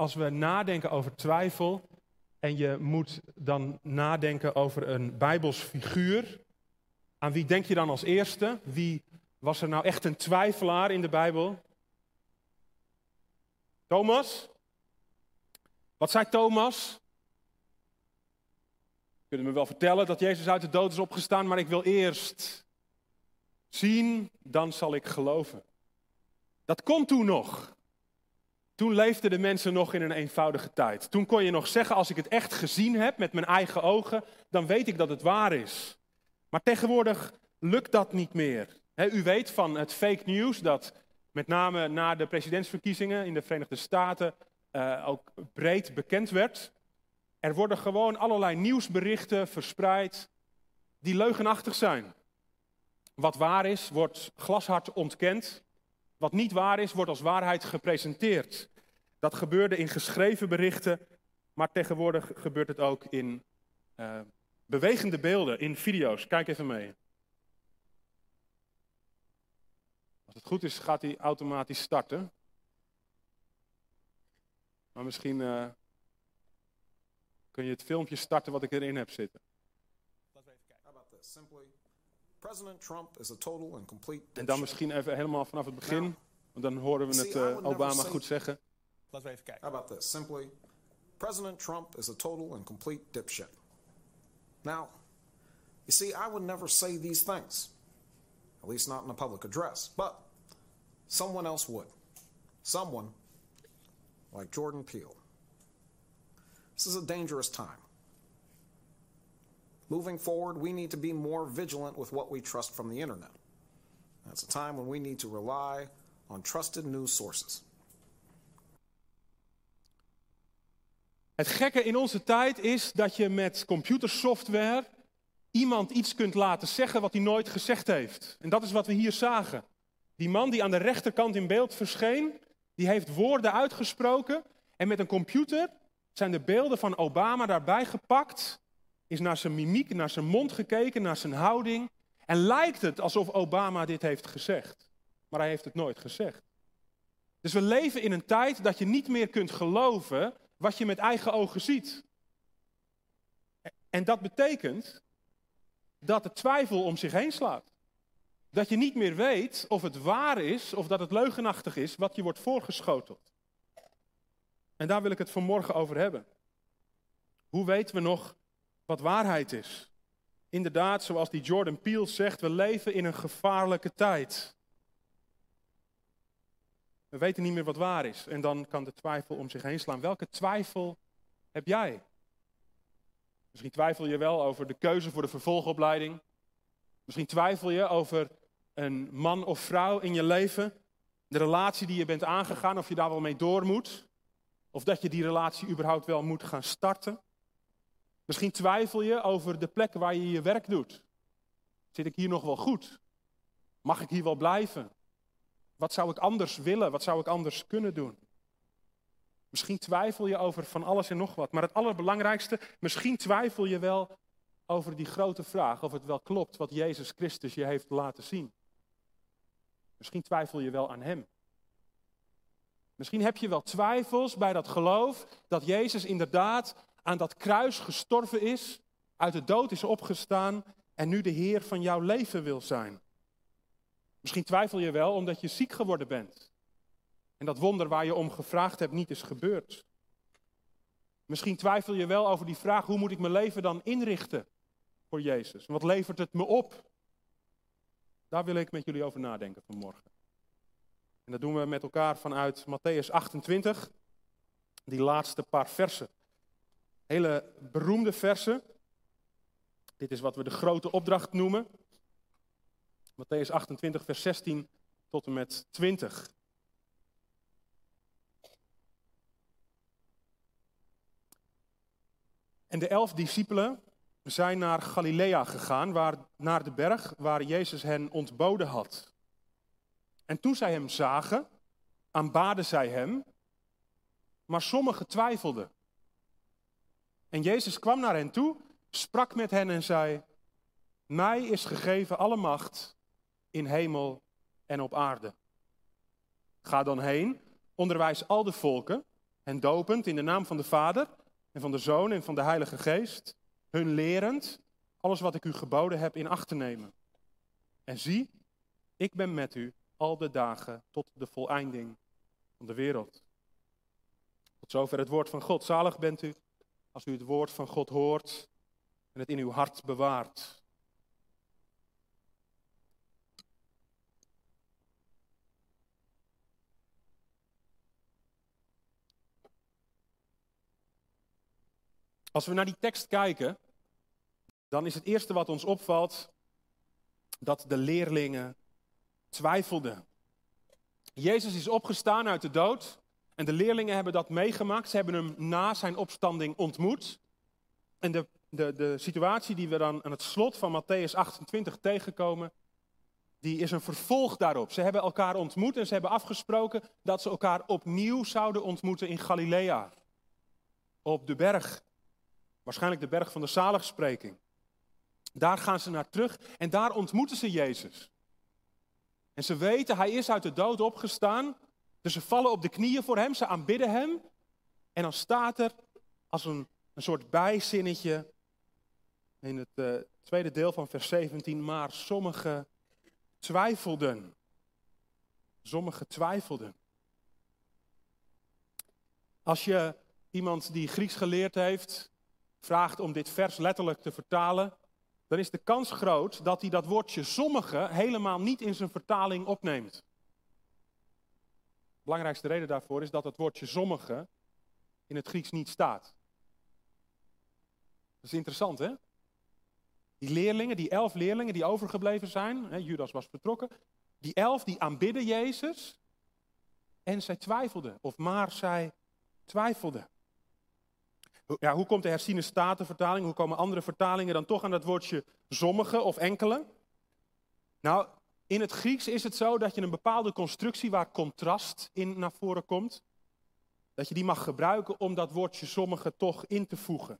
als we nadenken over twijfel en je moet dan nadenken over een Bijbels figuur, aan wie denk je dan als eerste? Wie was er nou echt een twijfelaar in de Bijbel? Thomas? Wat zei Thomas? Kunnen me wel vertellen dat Jezus uit de dood is opgestaan, maar ik wil eerst zien, dan zal ik geloven. Dat kon toen nog. Toen leefden de mensen nog in een eenvoudige tijd. Toen kon je nog zeggen, als ik het echt gezien heb met mijn eigen ogen, dan weet ik dat het waar is. Maar tegenwoordig lukt dat niet meer. u weet van het fake news dat met name na de presidentsverkiezingen in de Verenigde Staten uh, ook breed bekend werd. Er worden gewoon allerlei nieuwsberichten verspreid die leugenachtig zijn. Wat waar is, wordt glashard ontkend. Wat niet waar is, wordt als waarheid gepresenteerd. Dat gebeurde in geschreven berichten, maar tegenwoordig gebeurt het ook in uh, bewegende beelden, in video's. Kijk even mee. Als het goed is, gaat hij automatisch starten. Maar misschien uh, kun je het filmpje starten wat ik erin heb zitten. Laten we even kijken. President Trump is a total and complete en dan misschien even helemaal vanaf het begin, want dan horen we het uh, Obama goed zeggen. Laten we even kijken. How about this? Simply, President Trump is a total and complete dipshit. Now, you see, I would never say these things, at least not in a public address, but someone else would. Someone like Jordan Peele. This is a dangerous time. Moving forward, we need to be more vigilant with what we trust from the internet. That's a time when we need to rely on trusted news sources. Het gekke in onze tijd is dat je met computersoftware iemand iets kunt laten zeggen wat hij nooit gezegd heeft. En dat is wat we hier zagen. Die man die aan de rechterkant in beeld verscheen, die heeft woorden uitgesproken en met een computer zijn de beelden van Obama daarbij gepakt, is naar zijn mimiek, naar zijn mond gekeken, naar zijn houding en lijkt het alsof Obama dit heeft gezegd. Maar hij heeft het nooit gezegd. Dus we leven in een tijd dat je niet meer kunt geloven wat je met eigen ogen ziet. En dat betekent dat de twijfel om zich heen slaat. Dat je niet meer weet of het waar is of dat het leugenachtig is wat je wordt voorgeschoteld. En daar wil ik het vanmorgen over hebben. Hoe weten we nog wat waarheid is? Inderdaad, zoals die Jordan Peele zegt, we leven in een gevaarlijke tijd. We weten niet meer wat waar is. En dan kan de twijfel om zich heen slaan. Welke twijfel heb jij? Misschien twijfel je wel over de keuze voor de vervolgopleiding. Misschien twijfel je over een man of vrouw in je leven. De relatie die je bent aangegaan, of je daar wel mee door moet. Of dat je die relatie überhaupt wel moet gaan starten. Misschien twijfel je over de plek waar je je werk doet. Zit ik hier nog wel goed? Mag ik hier wel blijven? Wat zou ik anders willen? Wat zou ik anders kunnen doen? Misschien twijfel je over van alles en nog wat. Maar het allerbelangrijkste, misschien twijfel je wel over die grote vraag of het wel klopt wat Jezus Christus je heeft laten zien. Misschien twijfel je wel aan Hem. Misschien heb je wel twijfels bij dat geloof dat Jezus inderdaad aan dat kruis gestorven is, uit de dood is opgestaan en nu de Heer van jouw leven wil zijn. Misschien twijfel je wel omdat je ziek geworden bent. En dat wonder waar je om gevraagd hebt niet is gebeurd. Misschien twijfel je wel over die vraag: hoe moet ik mijn leven dan inrichten voor Jezus? Wat levert het me op? Daar wil ik met jullie over nadenken vanmorgen. En dat doen we met elkaar vanuit Matthäus 28, die laatste paar versen. Hele beroemde versen. Dit is wat we de grote opdracht noemen. Matthäus 28, vers 16 tot en met 20. En de elf discipelen zijn naar Galilea gegaan, waar, naar de berg waar Jezus hen ontboden had. En toen zij hem zagen, aanbaden zij hem, maar sommigen twijfelden. En Jezus kwam naar hen toe, sprak met hen en zei: Mij is gegeven alle macht in hemel en op aarde. Ga dan heen, onderwijs al de volken hen dopend in de naam van de Vader en van de Zoon en van de Heilige Geest, hun lerend alles wat ik u geboden heb in acht te nemen. En zie, ik ben met u al de dagen tot de voleinding van de wereld. Tot zover het woord van God. Zalig bent u als u het woord van God hoort en het in uw hart bewaart. Als we naar die tekst kijken, dan is het eerste wat ons opvalt dat de leerlingen twijfelden. Jezus is opgestaan uit de dood en de leerlingen hebben dat meegemaakt. Ze hebben hem na zijn opstanding ontmoet. En de, de, de situatie die we dan aan het slot van Matthäus 28 tegenkomen, die is een vervolg daarop. Ze hebben elkaar ontmoet en ze hebben afgesproken dat ze elkaar opnieuw zouden ontmoeten in Galilea. Op de berg. Waarschijnlijk de berg van de zaligspreking. Daar gaan ze naar terug en daar ontmoeten ze Jezus. En ze weten, hij is uit de dood opgestaan. Dus ze vallen op de knieën voor hem, ze aanbidden hem. En dan staat er als een, een soort bijzinnetje in het uh, tweede deel van vers 17, maar sommigen twijfelden. Sommigen twijfelden. Als je iemand die Grieks geleerd heeft, vraagt om dit vers letterlijk te vertalen, dan is de kans groot dat hij dat woordje sommige helemaal niet in zijn vertaling opneemt. Belangrijkste reden daarvoor is dat het woordje sommige in het Grieks niet staat. Dat is interessant, hè? Die leerlingen, die elf leerlingen die overgebleven zijn, hè, Judas was vertrokken, die elf die aanbidden Jezus en zij twijfelden, of maar zij twijfelden. Ja, hoe komt de herziene statenvertaling, hoe komen andere vertalingen dan toch aan dat woordje sommige of enkele? Nou, in het Grieks is het zo dat je een bepaalde constructie waar contrast in naar voren komt, dat je die mag gebruiken om dat woordje sommige toch in te voegen.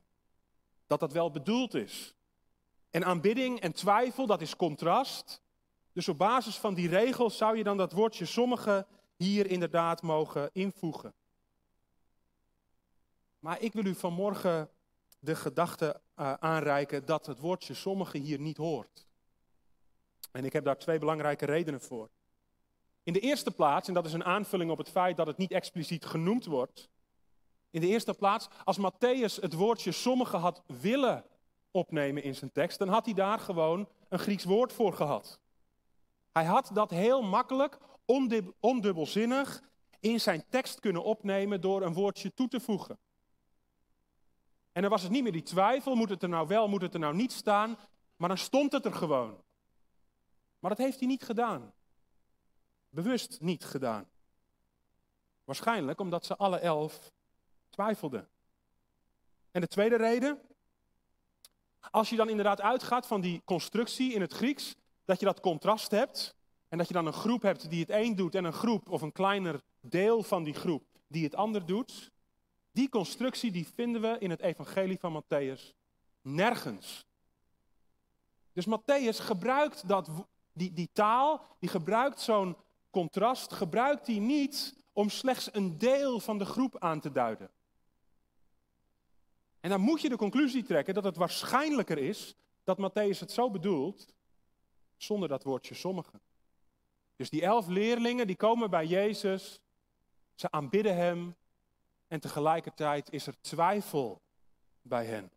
Dat dat wel bedoeld is. En aanbidding en twijfel, dat is contrast. Dus op basis van die regels zou je dan dat woordje sommige hier inderdaad mogen invoegen. Maar ik wil u vanmorgen de gedachte uh, aanreiken dat het woordje sommige hier niet hoort. En ik heb daar twee belangrijke redenen voor. In de eerste plaats, en dat is een aanvulling op het feit dat het niet expliciet genoemd wordt. In de eerste plaats, als Matthäus het woordje sommige had willen opnemen in zijn tekst, dan had hij daar gewoon een Grieks woord voor gehad. Hij had dat heel makkelijk, ondubbelzinnig, in zijn tekst kunnen opnemen door een woordje toe te voegen. En dan was het niet meer die twijfel, moet het er nou wel, moet het er nou niet staan, maar dan stond het er gewoon. Maar dat heeft hij niet gedaan. Bewust niet gedaan. Waarschijnlijk omdat ze alle elf twijfelden. En de tweede reden, als je dan inderdaad uitgaat van die constructie in het Grieks, dat je dat contrast hebt en dat je dan een groep hebt die het een doet en een groep of een kleiner deel van die groep die het ander doet, die constructie die vinden we in het evangelie van Matthäus nergens. Dus Matthäus gebruikt dat, die, die taal, die gebruikt zo'n contrast, gebruikt die niet om slechts een deel van de groep aan te duiden. En dan moet je de conclusie trekken dat het waarschijnlijker is dat Matthäus het zo bedoelt, zonder dat woordje sommigen. Dus die elf leerlingen die komen bij Jezus, ze aanbidden Hem, en tegelijkertijd is er twijfel bij hen.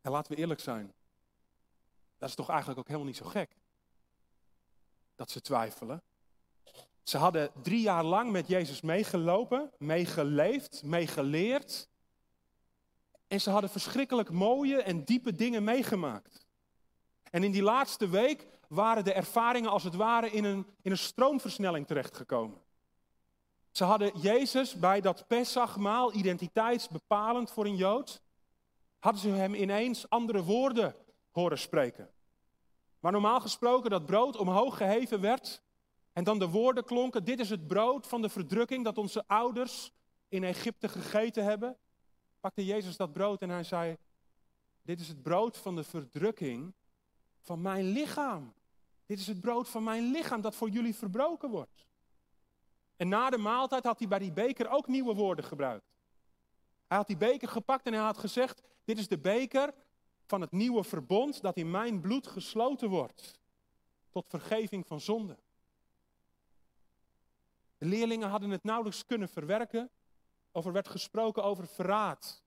En laten we eerlijk zijn. Dat is toch eigenlijk ook helemaal niet zo gek. Dat ze twijfelen. Ze hadden drie jaar lang met Jezus meegelopen, meegeleefd, meegeleerd. En ze hadden verschrikkelijk mooie en diepe dingen meegemaakt. En in die laatste week waren de ervaringen als het ware in een, in een stroomversnelling terechtgekomen. Ze hadden Jezus bij dat Pesachmaal, identiteitsbepalend voor een Jood, hadden ze hem ineens andere woorden horen spreken. Waar normaal gesproken dat brood omhoog geheven werd en dan de woorden klonken, dit is het brood van de verdrukking dat onze ouders in Egypte gegeten hebben, pakte Jezus dat brood en hij zei, dit is het brood van de verdrukking van mijn lichaam. Dit is het brood van mijn lichaam dat voor jullie verbroken wordt. En na de maaltijd had hij bij die beker ook nieuwe woorden gebruikt. Hij had die beker gepakt en hij had gezegd: Dit is de beker van het nieuwe verbond dat in mijn bloed gesloten wordt. Tot vergeving van zonde. De leerlingen hadden het nauwelijks kunnen verwerken. Over werd gesproken over verraad.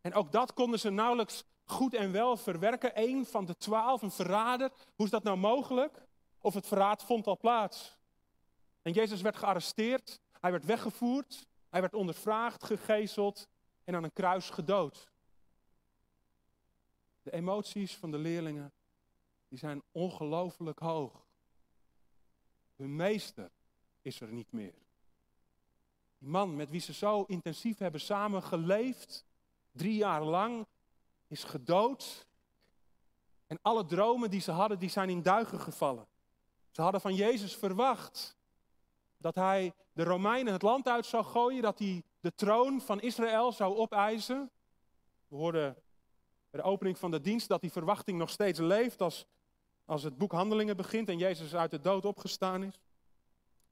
En ook dat konden ze nauwelijks goed en wel verwerken. Eén van de twaalf, een verrader. Hoe is dat nou mogelijk? Of het verraad vond al plaats. En Jezus werd gearresteerd, hij werd weggevoerd, hij werd ondervraagd, gegezeld en aan een kruis gedood. De emoties van de leerlingen die zijn ongelooflijk hoog. Hun meester is er niet meer. Die man met wie ze zo intensief hebben samen geleefd, drie jaar lang, is gedood. En alle dromen die ze hadden, die zijn in duigen gevallen. Ze hadden van Jezus verwacht dat hij de Romeinen het land uit zou gooien, dat hij de troon van Israël zou opeisen. We hoorden de opening van de dienst dat die verwachting nog steeds leeft als, als het boek Handelingen begint en Jezus uit de dood opgestaan is.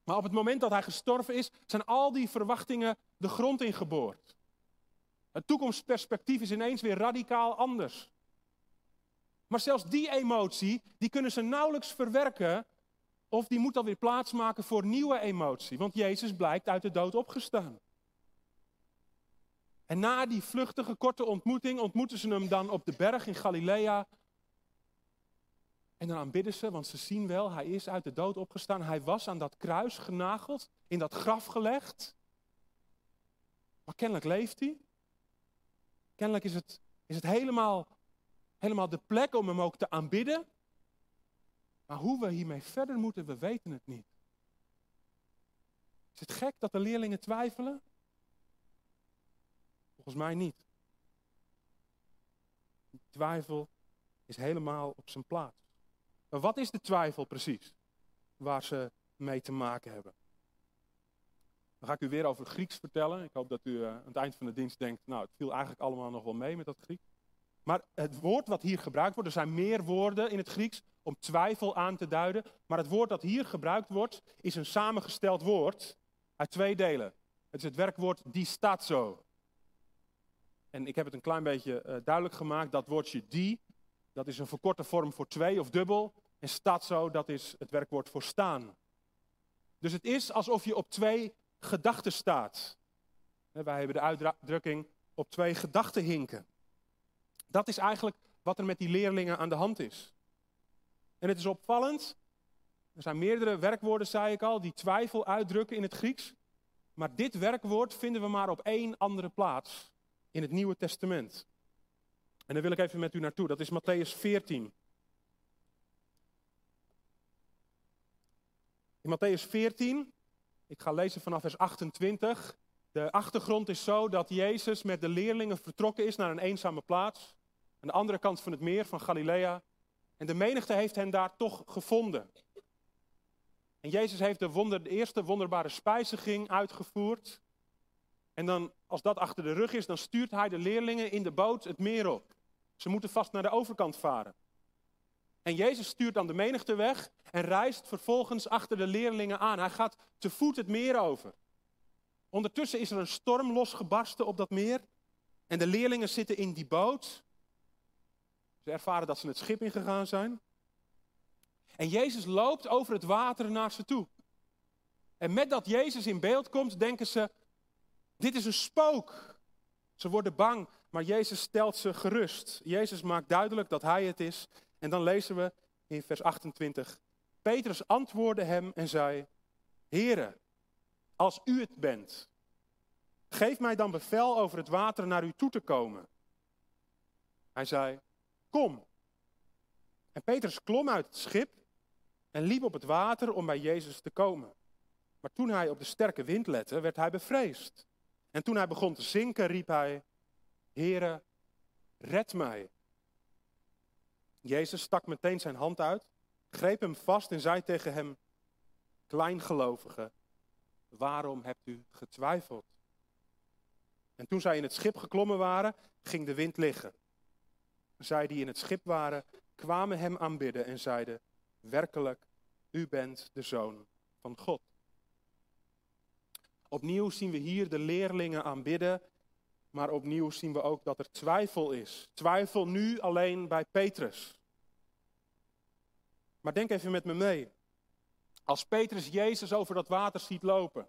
Maar op het moment dat hij gestorven is, zijn al die verwachtingen de grond ingeboord. Het toekomstperspectief is ineens weer radicaal anders. Maar zelfs die emotie, die kunnen ze nauwelijks verwerken of die moet alweer plaatsmaken voor nieuwe emotie, want Jezus blijkt uit de dood opgestaan. En na die vluchtige korte ontmoeting ontmoeten ze hem dan op de berg in Galilea. En dan aanbidden ze, want ze zien wel, hij is uit de dood opgestaan. Hij was aan dat kruis genageld, in dat graf gelegd. Maar kennelijk leeft hij. Kennelijk is het, is het helemaal, helemaal de plek om hem ook te aanbidden. Maar hoe we hiermee verder moeten, we weten het niet. Is het gek dat de leerlingen twijfelen? Volgens mij niet. twijfel is helemaal op zijn plaats. Maar wat is de twijfel precies waar ze mee te maken hebben? Dan ga ik u weer over Grieks vertellen. Ik hoop dat u uh, aan het eind van de dienst denkt, nou het viel eigenlijk allemaal nog wel mee met dat Grieks. Maar het woord wat hier gebruikt wordt, er zijn meer woorden in het Grieks om twijfel aan te duiden. Maar het woord dat hier gebruikt wordt, is een samengesteld woord uit twee delen. Het is het werkwoord distazo. En ik heb het een klein beetje uh, duidelijk gemaakt. Dat woordje die, dat is een verkorte vorm voor twee of dubbel. En stazo, dat is het werkwoord voor staan. Dus het is alsof je op twee gedachten staat. Wij hebben de uitdrukking op twee gedachten hinken. Dat is eigenlijk wat er met die leerlingen aan de hand is. En het is opvallend. Er zijn meerdere werkwoorden, zei ik al, die twijfel uitdrukken in het Grieks. Maar dit werkwoord vinden we maar op één andere plaats in het Nieuwe Testament. En daar wil ik even met u naartoe. Dat is Matthäus 14. In Matthäus 14, ik ga lezen vanaf vers 28. De achtergrond is zo dat Jezus met de leerlingen vertrokken is naar een eenzame plaats. Aan de andere kant van het meer, van Galilea. En de menigte heeft hen daar toch gevonden. En Jezus heeft de, wonder, de eerste wonderbare spijziging uitgevoerd. En dan, als dat achter de rug is, dan stuurt hij de leerlingen in de boot het meer op. Ze moeten vast naar de overkant varen. En Jezus stuurt dan de menigte weg en reist vervolgens achter de leerlingen aan. Hij gaat te voet het meer over. Ondertussen is er een storm losgebarsten op dat meer. En de leerlingen zitten in die boot. Ze ervaren dat ze het schip ingegaan zijn. En Jezus loopt over het water naar ze toe. En met dat Jezus in beeld komt, denken ze: dit is een spook. Ze worden bang, maar Jezus stelt ze gerust. Jezus maakt duidelijk dat Hij het is. En dan lezen we in vers 28. Petrus antwoordde hem en zei: Heere, als u het bent, geef mij dan bevel over het water naar u toe te komen. Hij zei: Kom. En Petrus klom uit het schip en liep op het water om bij Jezus te komen. Maar toen hij op de sterke wind lette, werd hij bevreesd. En toen hij begon te zinken, riep hij: Heere, red mij. Jezus stak meteen zijn hand uit, greep hem vast en zei tegen hem: Kleingelovige, waarom hebt u getwijfeld? En toen zij in het schip geklommen waren, ging de wind liggen. Zij die in het schip waren, kwamen hem aanbidden en zeiden: Werkelijk, u bent de zoon van God. Opnieuw zien we hier de leerlingen aanbidden, maar opnieuw zien we ook dat er twijfel is. Twijfel nu alleen bij Petrus. Maar denk even met me mee. Als Petrus Jezus over dat water ziet lopen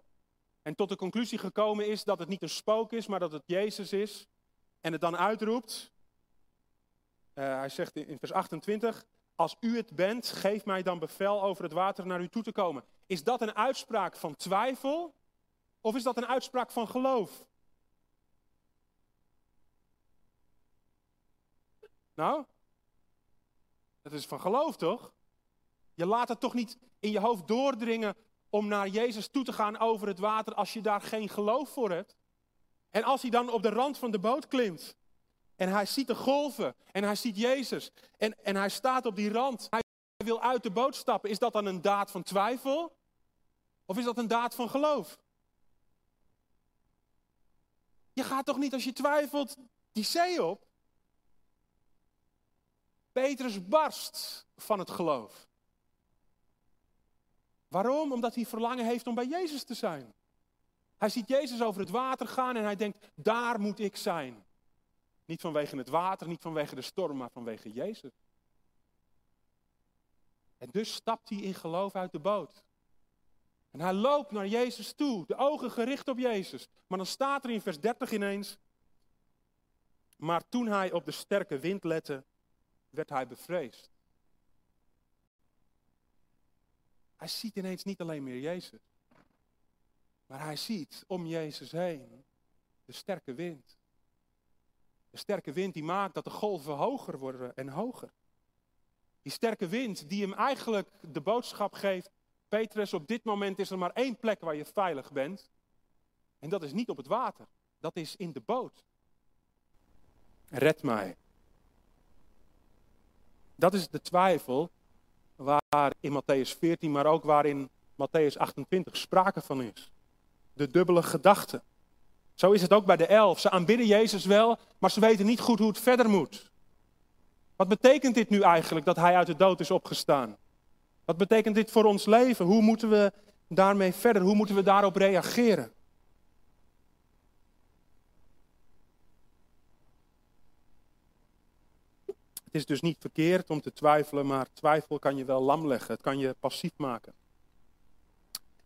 en tot de conclusie gekomen is dat het niet een spook is, maar dat het Jezus is, en het dan uitroept, uh, hij zegt in vers 28, als u het bent, geef mij dan bevel over het water naar u toe te komen. Is dat een uitspraak van twijfel of is dat een uitspraak van geloof? Nou, dat is van geloof toch? Je laat het toch niet in je hoofd doordringen om naar Jezus toe te gaan over het water als je daar geen geloof voor hebt. En als hij dan op de rand van de boot klimt en hij ziet de golven en hij ziet Jezus en, en hij staat op die rand, hij wil uit de boot stappen, is dat dan een daad van twijfel? Of is dat een daad van geloof? Je gaat toch niet als je twijfelt die zee op? Petrus barst van het geloof. Waarom? Omdat hij verlangen heeft om bij Jezus te zijn. Hij ziet Jezus over het water gaan en hij denkt, daar moet ik zijn. Niet vanwege het water, niet vanwege de storm, maar vanwege Jezus. En dus stapt hij in geloof uit de boot. En hij loopt naar Jezus toe, de ogen gericht op Jezus. Maar dan staat er in vers 30 ineens. Maar toen hij op de sterke wind lette, werd hij bevreesd. Hij ziet ineens niet alleen meer Jezus. Maar hij ziet om Jezus heen de sterke wind. De sterke wind die maakt dat de golven hoger worden en hoger. Die sterke wind die hem eigenlijk de boodschap geeft. Petrus, op dit moment is er maar één plek waar je veilig bent. En dat is niet op het water. Dat is in de boot. Red mij. Dat is de twijfel waar in Matthäus 14, maar ook waar in Matthäus 28 sprake van is. De dubbele gedachte. Zo is het ook bij de elf. Ze aanbidden Jezus wel, maar ze weten niet goed hoe het verder moet. Wat betekent dit nu eigenlijk dat hij uit de dood is opgestaan? Wat betekent dit voor ons leven? Hoe moeten we daarmee verder? Hoe moeten we daarop reageren? Het is dus niet verkeerd om te twijfelen, maar twijfel kan je wel lam leggen. Het kan je passief maken.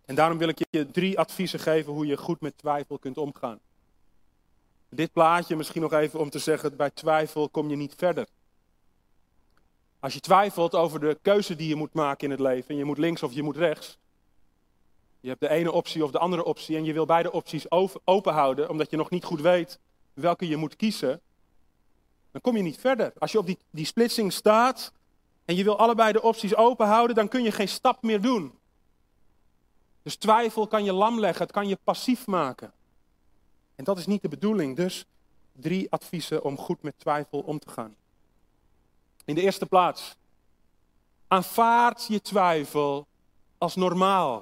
En daarom wil ik je drie adviezen geven hoe je goed met twijfel kunt omgaan. Dit plaatje misschien nog even om te zeggen, bij twijfel kom je niet verder. Als je twijfelt over de keuze die je moet maken in het leven, en je moet links of je moet rechts. Je hebt de ene optie of de andere optie en je wil beide opties open houden, omdat je nog niet goed weet welke je moet kiezen. Dan kom je niet verder. Als je op die, die splitsing staat en je wil allebei de opties open houden, dan kun je geen stap meer doen. Dus twijfel kan je lam leggen, het kan je passief maken. En dat is niet de bedoeling. Dus drie adviezen om goed met twijfel om te gaan. In de eerste plaats, aanvaard je twijfel als normaal.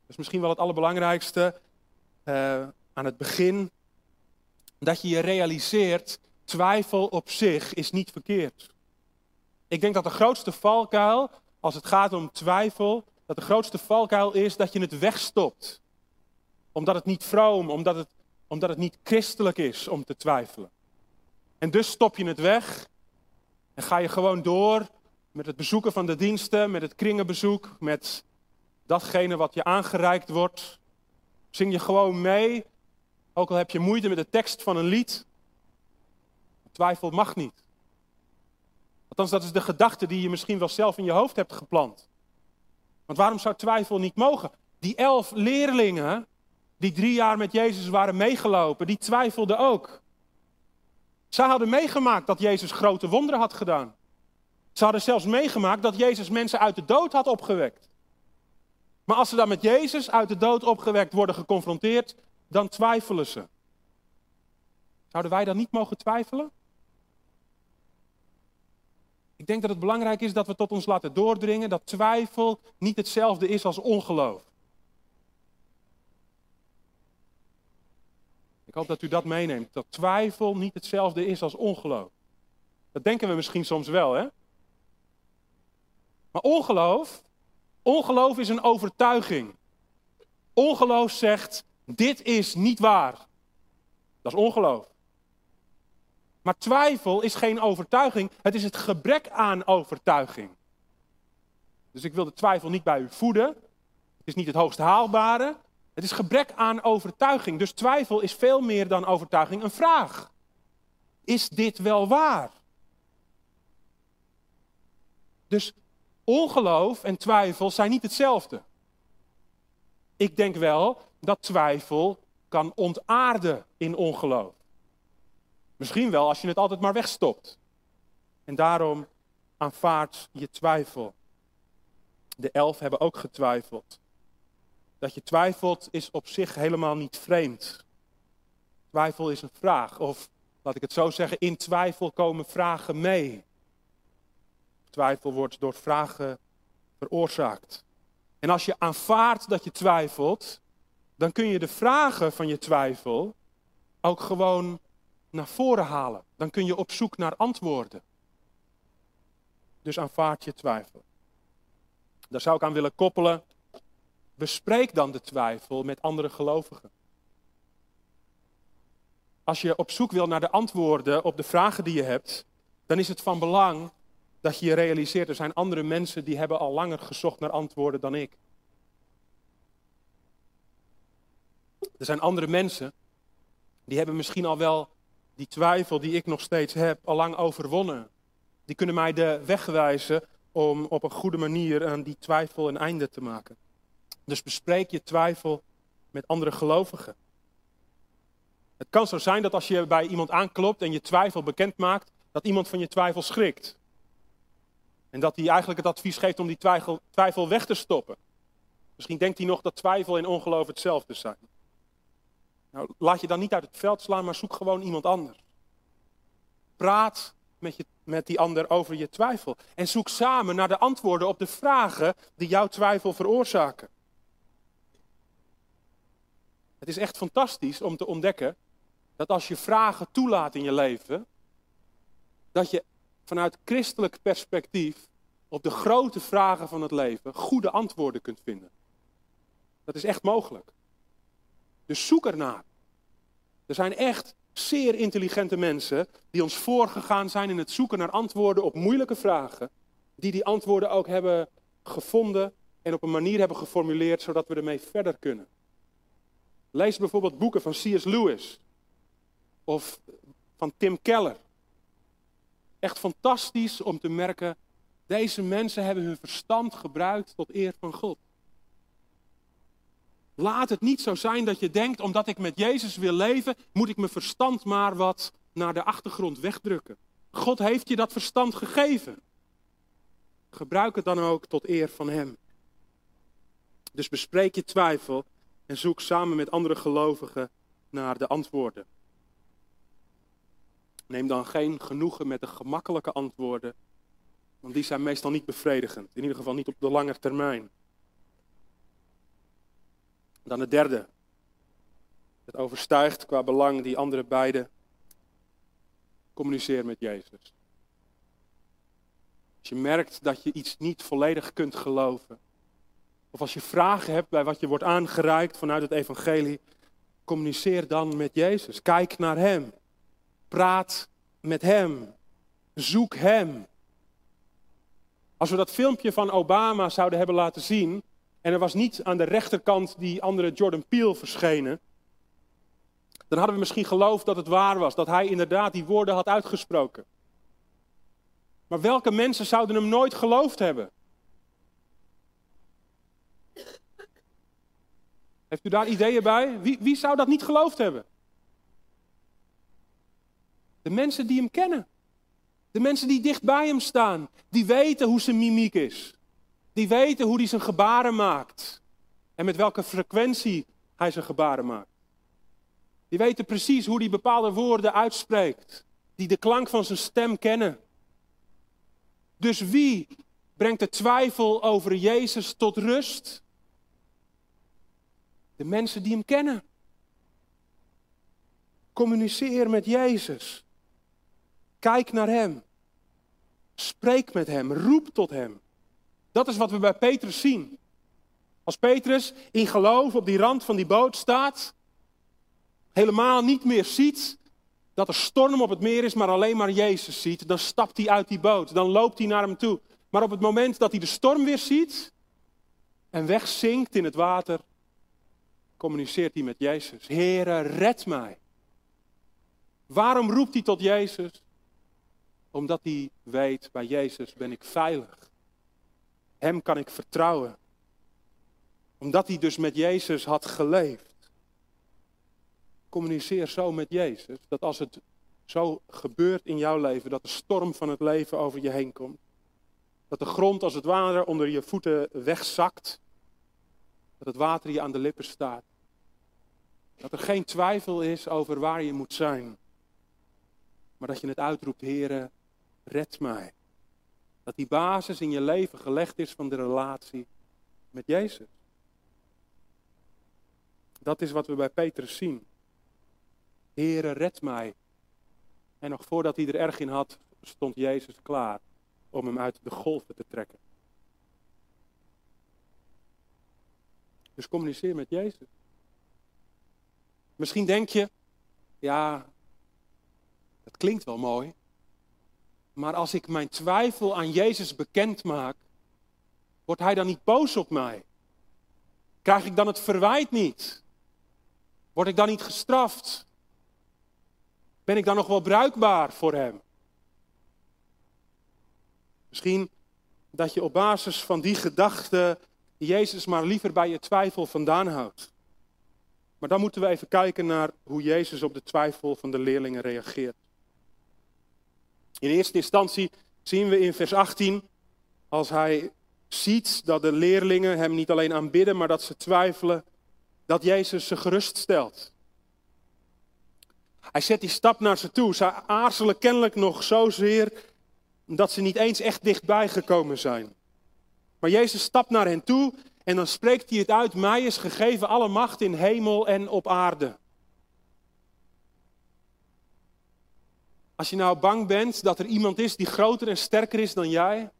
Dat is misschien wel het allerbelangrijkste uh, aan het begin. Dat je je realiseert, twijfel op zich is niet verkeerd. Ik denk dat de grootste valkuil, als het gaat om twijfel, dat de grootste valkuil is dat je het wegstopt omdat het niet vroom, omdat het, omdat het niet christelijk is om te twijfelen. En dus stop je het weg en ga je gewoon door met het bezoeken van de diensten, met het kringenbezoek, met datgene wat je aangereikt wordt. Zing je gewoon mee, ook al heb je moeite met de tekst van een lied. Twijfel mag niet. Althans, dat is de gedachte die je misschien wel zelf in je hoofd hebt geplant. Want waarom zou twijfel niet mogen? Die elf leerlingen, die drie jaar met Jezus waren meegelopen, die twijfelden ook. Ze hadden meegemaakt dat Jezus grote wonderen had gedaan. Ze hadden zelfs meegemaakt dat Jezus mensen uit de dood had opgewekt. Maar als ze dan met Jezus uit de dood opgewekt worden geconfronteerd, dan twijfelen ze. Zouden wij dan niet mogen twijfelen? Ik denk dat het belangrijk is dat we tot ons laten doordringen dat twijfel niet hetzelfde is als ongeloof. Hoop dat u dat meeneemt. Dat twijfel niet hetzelfde is als ongeloof. Dat denken we misschien soms wel, hè? Maar ongeloof, ongeloof is een overtuiging. Ongeloof zegt, dit is niet waar. Dat is ongeloof. Maar twijfel is geen overtuiging, het is het gebrek aan overtuiging. Dus ik wil de twijfel niet bij u voeden. Het is niet het hoogst haalbare. Het is gebrek aan overtuiging. Dus twijfel is veel meer dan overtuiging een vraag. Is dit wel waar? Dus ongeloof en twijfel zijn niet hetzelfde. Ik denk wel dat twijfel kan ontaarden in ongeloof. Misschien wel als je het altijd maar wegstopt. En daarom aanvaard je twijfel. De elf hebben ook getwijfeld. Dat je twijfelt is op zich helemaal niet vreemd. Twijfel is een vraag. Of laat ik het zo zeggen, in twijfel komen vragen mee. Twijfel wordt door vragen veroorzaakt. En als je aanvaardt dat je twijfelt, dan kun je de vragen van je twijfel ook gewoon naar voren halen. Dan kun je op zoek naar antwoorden. Dus aanvaard je twijfel. Daar zou ik aan willen koppelen. Bespreek dan de twijfel met andere gelovigen. Als je op zoek wil naar de antwoorden op de vragen die je hebt, dan is het van belang dat je je realiseert, er zijn andere mensen die hebben al langer gezocht naar antwoorden dan ik. Er zijn andere mensen die hebben misschien al wel die twijfel die ik nog steeds heb, al lang overwonnen. Die kunnen mij de weg wijzen om op een goede manier aan die twijfel een einde te maken. Dus bespreek je twijfel met andere gelovigen. Het kan zo zijn dat als je bij iemand aanklopt en je twijfel bekend maakt, dat iemand van je twijfel schrikt. En dat hij eigenlijk het advies geeft om die twijfel, twijfel weg te stoppen. Misschien denkt hij nog dat twijfel en ongeloof hetzelfde zijn. Nou, laat je dan niet uit het veld slaan, maar zoek gewoon iemand anders. Praat met, je, met die ander over je twijfel. En zoek samen naar de antwoorden op de vragen die jouw twijfel veroorzaken. Het is echt fantastisch om te ontdekken dat als je vragen toelaat in je leven, dat je vanuit christelijk perspectief op de grote vragen van het leven goede antwoorden kunt vinden. Dat is echt mogelijk. Dus zoek ernaar. Er zijn echt zeer intelligente mensen die ons voorgegaan zijn in het zoeken naar antwoorden op moeilijke vragen, die die antwoorden ook hebben gevonden en op een manier hebben geformuleerd zodat we ermee verder kunnen. Lees bijvoorbeeld boeken van C.S. Lewis of van Tim Keller. Echt fantastisch om te merken, deze mensen hebben hun verstand gebruikt tot eer van God. Laat het niet zo zijn dat je denkt, omdat ik met Jezus wil leven, moet ik mijn verstand maar wat naar de achtergrond wegdrukken. God heeft je dat verstand gegeven. Gebruik het dan ook tot eer van Hem. Dus bespreek je twijfel en zoek samen met andere gelovigen naar de antwoorden. Neem dan geen genoegen met de gemakkelijke antwoorden, want die zijn meestal niet bevredigend, in ieder geval niet op de lange termijn. Dan het derde. Het overstijgt qua belang die andere beide. Communiceer met Jezus. Als je merkt dat je iets niet volledig kunt geloven, of als je vragen hebt bij wat je wordt aangereikt vanuit het evangelie, communiceer dan met Jezus. Kijk naar Hem. Praat met Hem. Zoek Hem. Als we dat filmpje van Obama zouden hebben laten zien, en er was niet aan de rechterkant die andere Jordan Peele verschenen, dan hadden we misschien geloofd dat het waar was, dat hij inderdaad die woorden had uitgesproken. Maar welke mensen zouden hem nooit geloofd hebben? Heeft u daar ideeën bij? Wie, wie zou dat niet geloofd hebben? De mensen die hem kennen. De mensen die dicht bij hem staan. Die weten hoe zijn mimiek is. Die weten hoe hij zijn gebaren maakt. En met welke frequentie hij zijn gebaren maakt. Die weten precies hoe hij bepaalde woorden uitspreekt. Die de klank van zijn stem kennen. Dus wie brengt de twijfel over Jezus tot rust? De mensen die hem kennen. Communiceer met Jezus. Kijk naar Hem. Spreek met Hem. Roep tot Hem. Dat is wat we bij Petrus zien. Als Petrus in geloof op die rand van die boot staat, helemaal niet meer ziet dat er storm op het meer is, maar alleen maar Jezus ziet, dan stapt hij uit die boot, dan loopt hij naar hem toe. Maar op het moment dat hij de storm weer ziet en wegzinkt in het water, communiceert hij met Jezus. Heere, red mij. Waarom roept hij tot Jezus? Omdat hij weet, bij Jezus ben ik veilig. Hem kan ik vertrouwen. Omdat hij dus met Jezus had geleefd. Communiceer zo met Jezus, dat als het zo gebeurt in jouw leven, dat de storm van het leven over je heen komt. Dat de grond als het ware onder je voeten wegzakt. Dat het water je aan de lippen staat. Dat er geen twijfel is over waar je moet zijn. Maar dat je het uitroept, Heere, red mij. Dat die basis in je leven gelegd is van de relatie met Jezus. Dat is wat we bij Petrus zien. Heere, red mij. En nog voordat hij er erg in had, stond Jezus klaar om hem uit de golven te trekken. Dus communiceer met Jezus. Misschien denk je, ja, dat klinkt wel mooi. Maar als ik mijn twijfel aan Jezus bekend maak, wordt Hij dan niet boos op mij? Krijg ik dan het verwijt niet? Word ik dan niet gestraft? Ben ik dan nog wel bruikbaar voor Hem? Misschien dat je op basis van die gedachte Jezus maar liever bij je twijfel vandaan houdt. Maar dan moeten we even kijken naar hoe Jezus op de twijfel van de leerlingen reageert. In eerste instantie zien we in vers 18, als hij ziet dat de leerlingen hem niet alleen aanbidden, maar dat ze twijfelen, dat Jezus ze geruststelt. Hij zet die stap naar ze toe. Ze aarzelen kennelijk nog zozeer dat ze niet eens echt dichtbij gekomen zijn. Maar Jezus stapt naar hen toe en dan spreekt hij het uit: Mij is gegeven alle macht in hemel en op aarde. Als je nou bang bent dat er iemand is die groter en sterker is dan jij.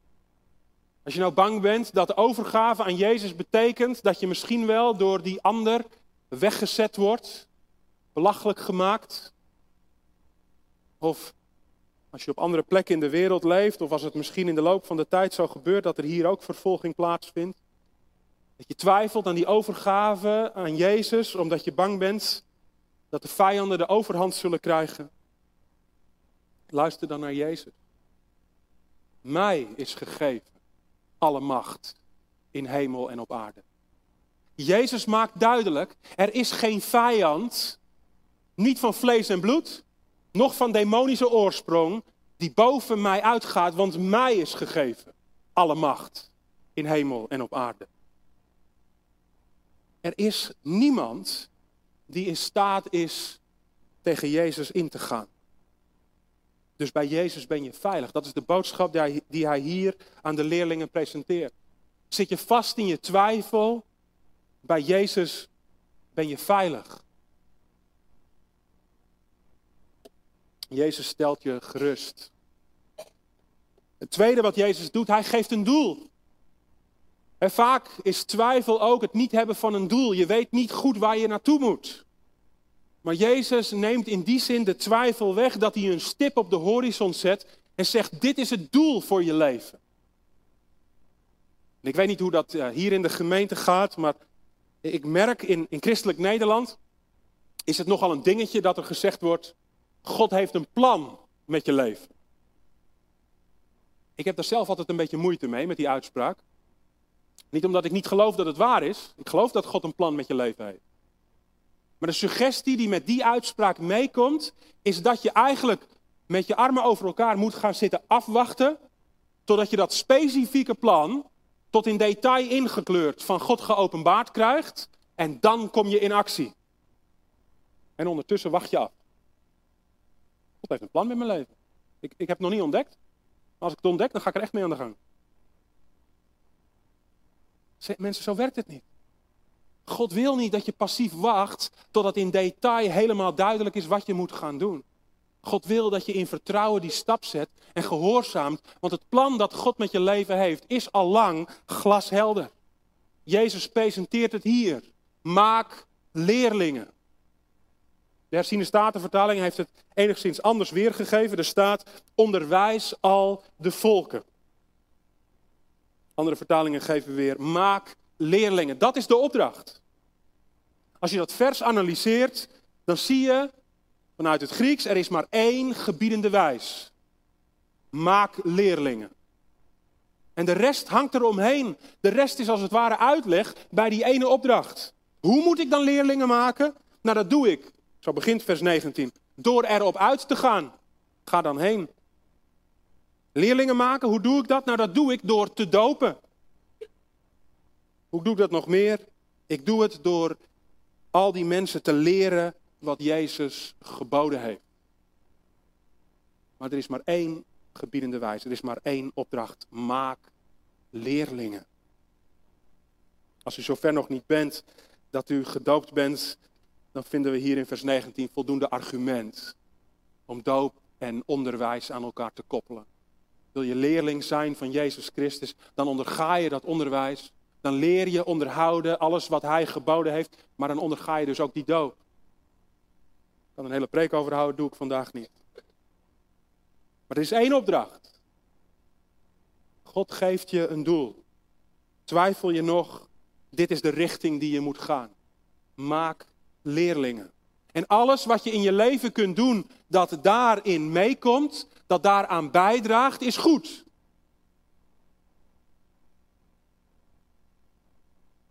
Als je nou bang bent dat overgave aan Jezus betekent dat je misschien wel door die ander weggezet wordt, belachelijk gemaakt. Of als je op andere plekken in de wereld leeft, of als het misschien in de loop van de tijd zo gebeurt dat er hier ook vervolging plaatsvindt. Dat je twijfelt aan die overgave aan Jezus, omdat je bang bent dat de vijanden de overhand zullen krijgen. Luister dan naar Jezus. Mij is gegeven alle macht in hemel en op aarde. Jezus maakt duidelijk, er is geen vijand, niet van vlees en bloed, nog van demonische oorsprong, die boven mij uitgaat, want mij is gegeven alle macht in hemel en op aarde. Er is niemand die in staat is tegen Jezus in te gaan. Dus bij Jezus ben je veilig. Dat is de boodschap die hij, hier aan de leerlingen presenteert. Zit je vast in je twijfel? Bij Jezus ben je veilig. Jezus stelt je gerust. Het tweede wat Jezus doet, hij geeft een doel. En vaak is twijfel ook het niet hebben van een doel. Je weet niet goed waar je naartoe moet. Maar Jezus neemt in die zin de twijfel weg dat hij een stip op de horizon zet en zegt: Dit is het doel voor je leven. ik weet niet hoe dat eh, hier in de gemeente gaat, maar ik merk in, in christelijk Nederland is het nogal een dingetje dat er gezegd wordt: God heeft een plan met je leven. Ik heb daar zelf altijd een beetje moeite mee met die uitspraak. Niet omdat ik niet geloof dat het waar is. Ik geloof dat God een plan met je leven heeft. Maar de suggestie die met die uitspraak meekomt, is dat je eigenlijk met je armen over elkaar moet gaan zitten afwachten, totdat je dat specifieke plan tot in detail ingekleurd van God geopenbaard krijgt, en dan kom je in actie. En ondertussen wacht je af. God heeft een plan met mijn leven. Ik, ik heb het nog niet ontdekt. Maar als ik het ontdek, dan ga ik er echt mee aan de gang. Mensen, zo werkt het niet. God wil niet dat je passief wacht totdat in detail helemaal duidelijk is wat je moet gaan doen. God wil dat je in vertrouwen die stap zet en gehoorzaamt, want het plan dat God met je leven heeft is al lang glashelder. Jezus presenteert het hier. Maak leerlingen. De herziene statenvertaling heeft het enigszins anders weergegeven. Er staat, onderwijs al de volken. Andere vertalingen geven weer, maak leerlingen. Dat is de opdracht. Als je dat vers analyseert, dan zie je vanuit het Grieks, er is maar één gebiedende wijs. Maak leerlingen. En de rest hangt eromheen. De rest is als het ware uitleg bij die ene opdracht. Hoe moet ik dan leerlingen maken? Nou, dat doe ik. Zo begint vers 19. Door erop uit te gaan. Ga dan heen. Leerlingen maken, hoe doe ik dat? Nou, dat doe ik door te dopen. Hoe doe ik dat nog meer? Ik doe het door al die mensen te leren wat Jezus geboden heeft. Maar er is maar één gebiedende wijze, er is maar één opdracht. Maak leerlingen. Als u zover nog niet bent dat u gedoopt bent, dan vinden we hier in vers 19 voldoende argument om doop en onderwijs aan elkaar te koppelen. Wil je leerling zijn van Jezus Christus, dan onderga je dat onderwijs. Dan leer je onderhouden alles wat Hij geboden heeft, maar dan onderga je dus ook die doop. Ik kan een hele preek overhouden, doe ik vandaag niet. Maar er is één opdracht. God geeft je een doel. Twijfel je nog, dit is de richting die je moet gaan. Maak leerlingen. En alles wat je in je leven kunt doen dat daarin meekomt, dat daaraan bijdraagt, is goed.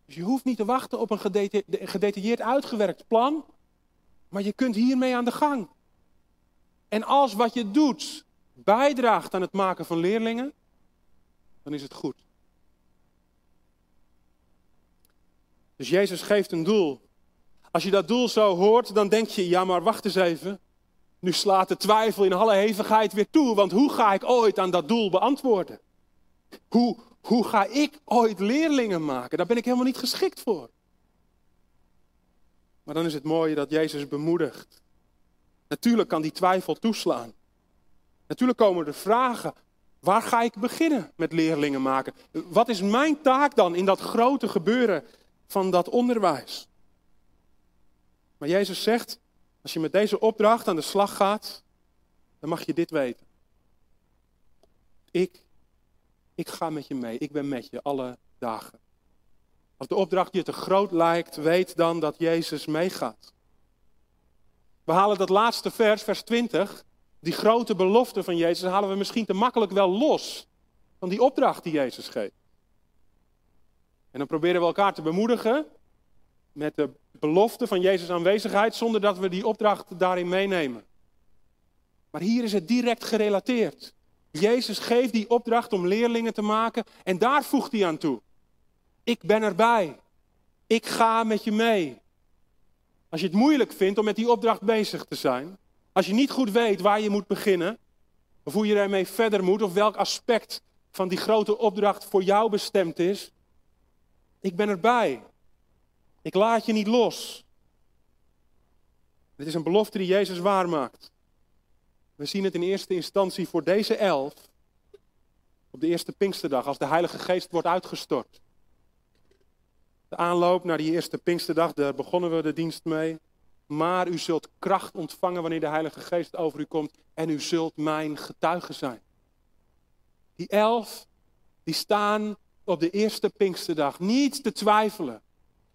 Dus je hoeft niet te wachten op een gedetailleerd uitgewerkt plan, maar je kunt hiermee aan de gang. En als wat je doet bijdraagt aan het maken van leerlingen, dan is het goed. Dus Jezus geeft een doel. Als je dat doel zo hoort, dan denk je, ja maar wacht eens even. Nu slaat de twijfel in alle hevigheid weer toe, want hoe ga ik ooit aan dat doel beantwoorden? Hoe, hoe ga ik ooit leerlingen maken? Daar ben ik helemaal niet geschikt voor. Maar dan is het mooie dat Jezus bemoedigt. Natuurlijk kan die twijfel toeslaan. Natuurlijk komen er vragen. Waar ga ik beginnen met leerlingen maken? Wat is mijn taak dan in dat grote gebeuren van dat onderwijs? Maar Jezus zegt, als je met deze opdracht aan de slag gaat, dan mag je dit weten. Ik, ik ga met je mee. Ik ben met je alle dagen. Als de opdracht je te groot lijkt, weet dan dat Jezus meegaat. We halen dat laatste vers, vers 20, die grote belofte van Jezus, halen we misschien te makkelijk wel los van die opdracht die Jezus geeft. En dan proberen we elkaar te bemoedigen met de belofte van Jezus' aanwezigheid, zonder dat we die opdracht daarin meenemen. Maar hier is het direct gerelateerd. Jezus geeft die opdracht om leerlingen te maken en daar voegt hij aan toe. Ik ben erbij. Ik ga met je mee. Als je het moeilijk vindt om met die opdracht bezig te zijn, als je niet goed weet waar je moet beginnen, of hoe je daarmee verder moet, of welk aspect van die grote opdracht voor jou bestemd is, ik ben erbij. Ik laat je niet los. Dit is een belofte die Jezus waarmaakt. We zien het in eerste instantie voor deze elf, op de eerste Pinksterdag, als de Heilige Geest wordt uitgestort. De aanloop naar die eerste Pinksterdag, daar begonnen we de dienst mee. Maar u zult kracht ontvangen wanneer de Heilige Geest over u komt en u zult mijn getuige zijn. Die elf, die staan op de eerste Pinksterdag niet te twijfelen.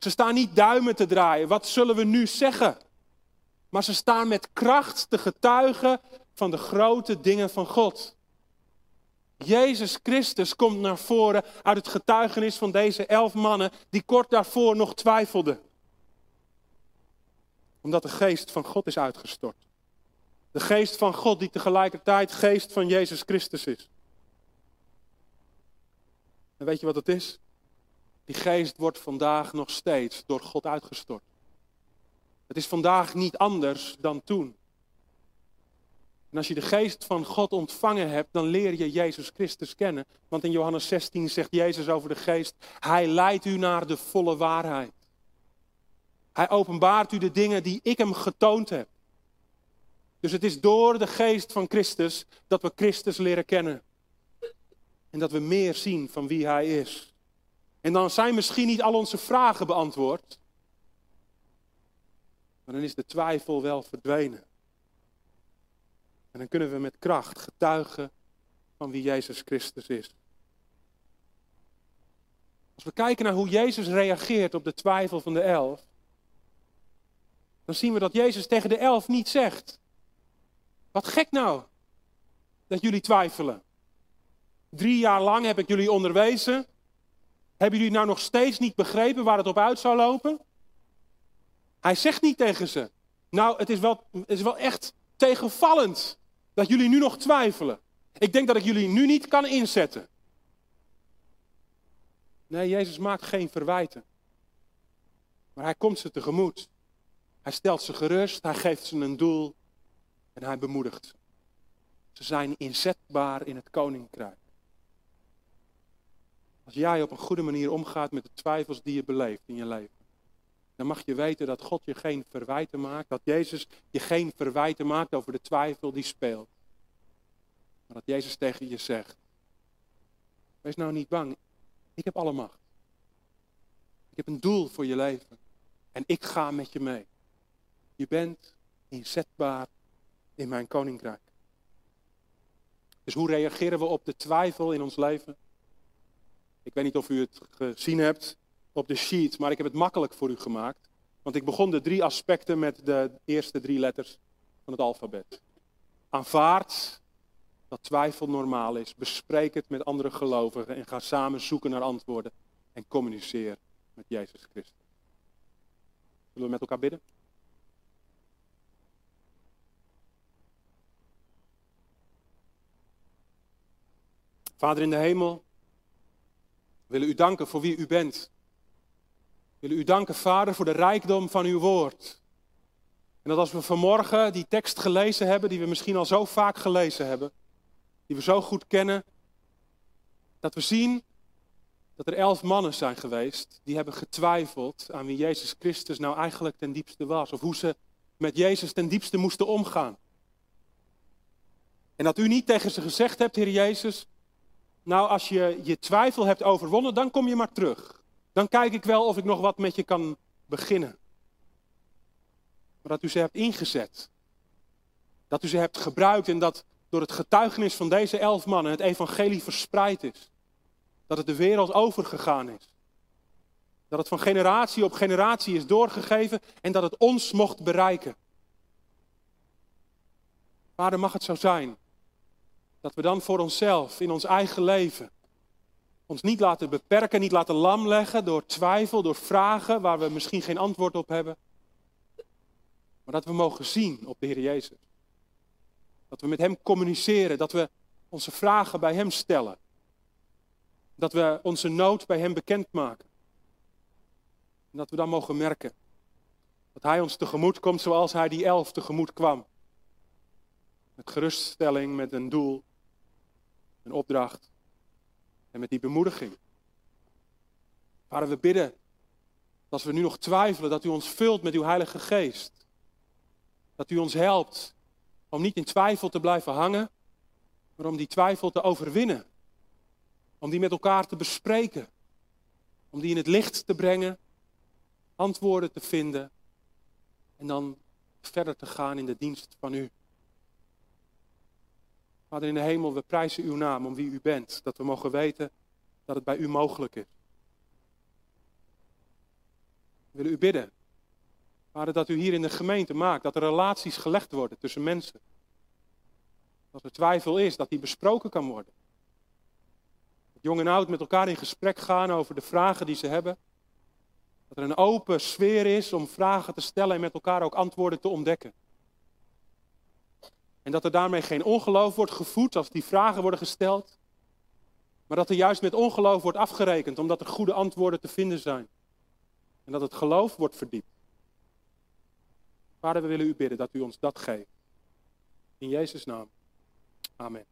Ze staan niet duimen te draaien. Wat zullen we nu zeggen? Maar ze staan met kracht te getuigen van de grote dingen van God. Jezus Christus komt naar voren uit het getuigenis van deze elf mannen die kort daarvoor nog twijfelden. Omdat de geest van God is uitgestort. De geest van God die tegelijkertijd geest van Jezus Christus is. En weet je wat het is? Die geest wordt vandaag nog steeds door God uitgestort. Het is vandaag niet anders dan toen. En als je de geest van God ontvangen hebt, dan leer je Jezus Christus kennen. Want in Johannes 16 zegt Jezus over de geest, Hij leidt u naar de volle waarheid. Hij openbaart u de dingen die ik hem getoond heb. Dus het is door de geest van Christus dat we Christus leren kennen. En dat we meer zien van wie Hij is. En dan zijn misschien niet al onze vragen beantwoord. Maar dan is de twijfel wel verdwenen. En dan kunnen we met kracht getuigen van wie Jezus Christus is. Als we kijken naar hoe Jezus reageert op de twijfel van de elf, dan zien we dat Jezus tegen de elf niet zegt. Wat gek nou dat jullie twijfelen. Drie jaar lang heb ik jullie onderwezen. Hebben jullie nou nog steeds niet begrepen waar het op uit zou lopen? Hij zegt niet tegen ze. Nou, het is wel, het is wel echt tegenvallend dat jullie nu nog twijfelen. Ik denk dat ik jullie nu niet kan inzetten. Nee, Jezus maakt geen verwijten. Maar hij komt ze tegemoet. Hij stelt ze gerust, hij geeft ze een doel en hij bemoedigt ze. Ze zijn inzetbaar in het koninkrijk. Als jij op een goede manier omgaat met de twijfels die je beleeft in je leven, dan mag je weten dat God je geen verwijten maakt, dat Jezus je geen verwijten maakt over de twijfel die speelt. Maar dat Jezus tegen je zegt, wees nou niet bang, ik heb alle macht. Ik heb een doel voor je leven en ik ga met je mee. Je bent inzetbaar in mijn koninkrijk. Dus hoe reageren we op de twijfel in ons leven? Ik weet niet of u het gezien hebt op de sheet, maar ik heb het makkelijk voor u gemaakt. Want ik begon de drie aspecten met de eerste drie letters van het alfabet. Aanvaard dat twijfel normaal is. Bespreek het met andere gelovigen en ga samen zoeken naar antwoorden. En communiceer met Jezus Christus. Zullen we met elkaar bidden? Vader in de hemel, we willen u danken voor wie u bent. We willen u danken, Vader, voor de rijkdom van uw woord. En dat als we vanmorgen die tekst gelezen hebben, die we misschien al zo vaak gelezen hebben, die we zo goed kennen, dat we zien dat er elf mannen zijn geweest die hebben getwijfeld aan wie Jezus Christus nou eigenlijk ten diepste was. Of hoe ze met Jezus ten diepste moesten omgaan. En dat u niet tegen ze gezegd hebt, Heer Jezus, nou als je je twijfel hebt overwonnen, dan kom je maar terug. Dan kijk ik wel of ik nog wat met je kan beginnen. Maar dat u ze hebt ingezet. Dat u ze hebt gebruikt en dat door het getuigenis van deze elf mannen het evangelie verspreid is. Dat het de wereld overgegaan is. Dat het van generatie op generatie is doorgegeven en dat het ons mocht bereiken. Vader, mag het zo zijn dat we dan voor onszelf, in ons eigen leven, ons niet laten beperken, niet laten lam leggen door twijfel, door vragen waar we misschien geen antwoord op hebben. Maar dat we mogen zien op de Heer Jezus. Dat we met Hem communiceren, dat we onze vragen bij Hem stellen. Dat we onze nood bij Hem bekendmaken. En dat we dan mogen merken dat Hij ons tegemoet komt zoals Hij die elf tegemoet kwam. Met geruststelling, met een doel, een opdracht en met die bemoediging. Vader, we bidden dat als we nu nog twijfelen, dat u ons vult met uw Heilige Geest. Dat u ons helpt om niet in twijfel te blijven hangen, maar om die twijfel te overwinnen. Om die met elkaar te bespreken. Om die in het licht te brengen, antwoorden te vinden en dan verder te gaan in de dienst van u. Vader in de hemel, we prijzen uw naam om wie u bent. Dat we mogen weten dat het bij u mogelijk is. We willen u bidden. Vader, dat u hier in de gemeente maakt dat er relaties gelegd worden tussen mensen. Als er twijfel is, dat die besproken kan worden. Dat jong en oud met elkaar in gesprek gaan over de vragen die ze hebben. Dat er een open sfeer is om vragen te stellen en met elkaar ook antwoorden te ontdekken. En dat er daarmee geen ongeloof wordt gevoed als die vragen worden gesteld. Maar dat er juist met ongeloof wordt afgerekend omdat er goede antwoorden te vinden zijn. En dat het geloof wordt verdiept. Vader, we willen u bidden dat u ons dat geeft. In Jezus' naam. Amen.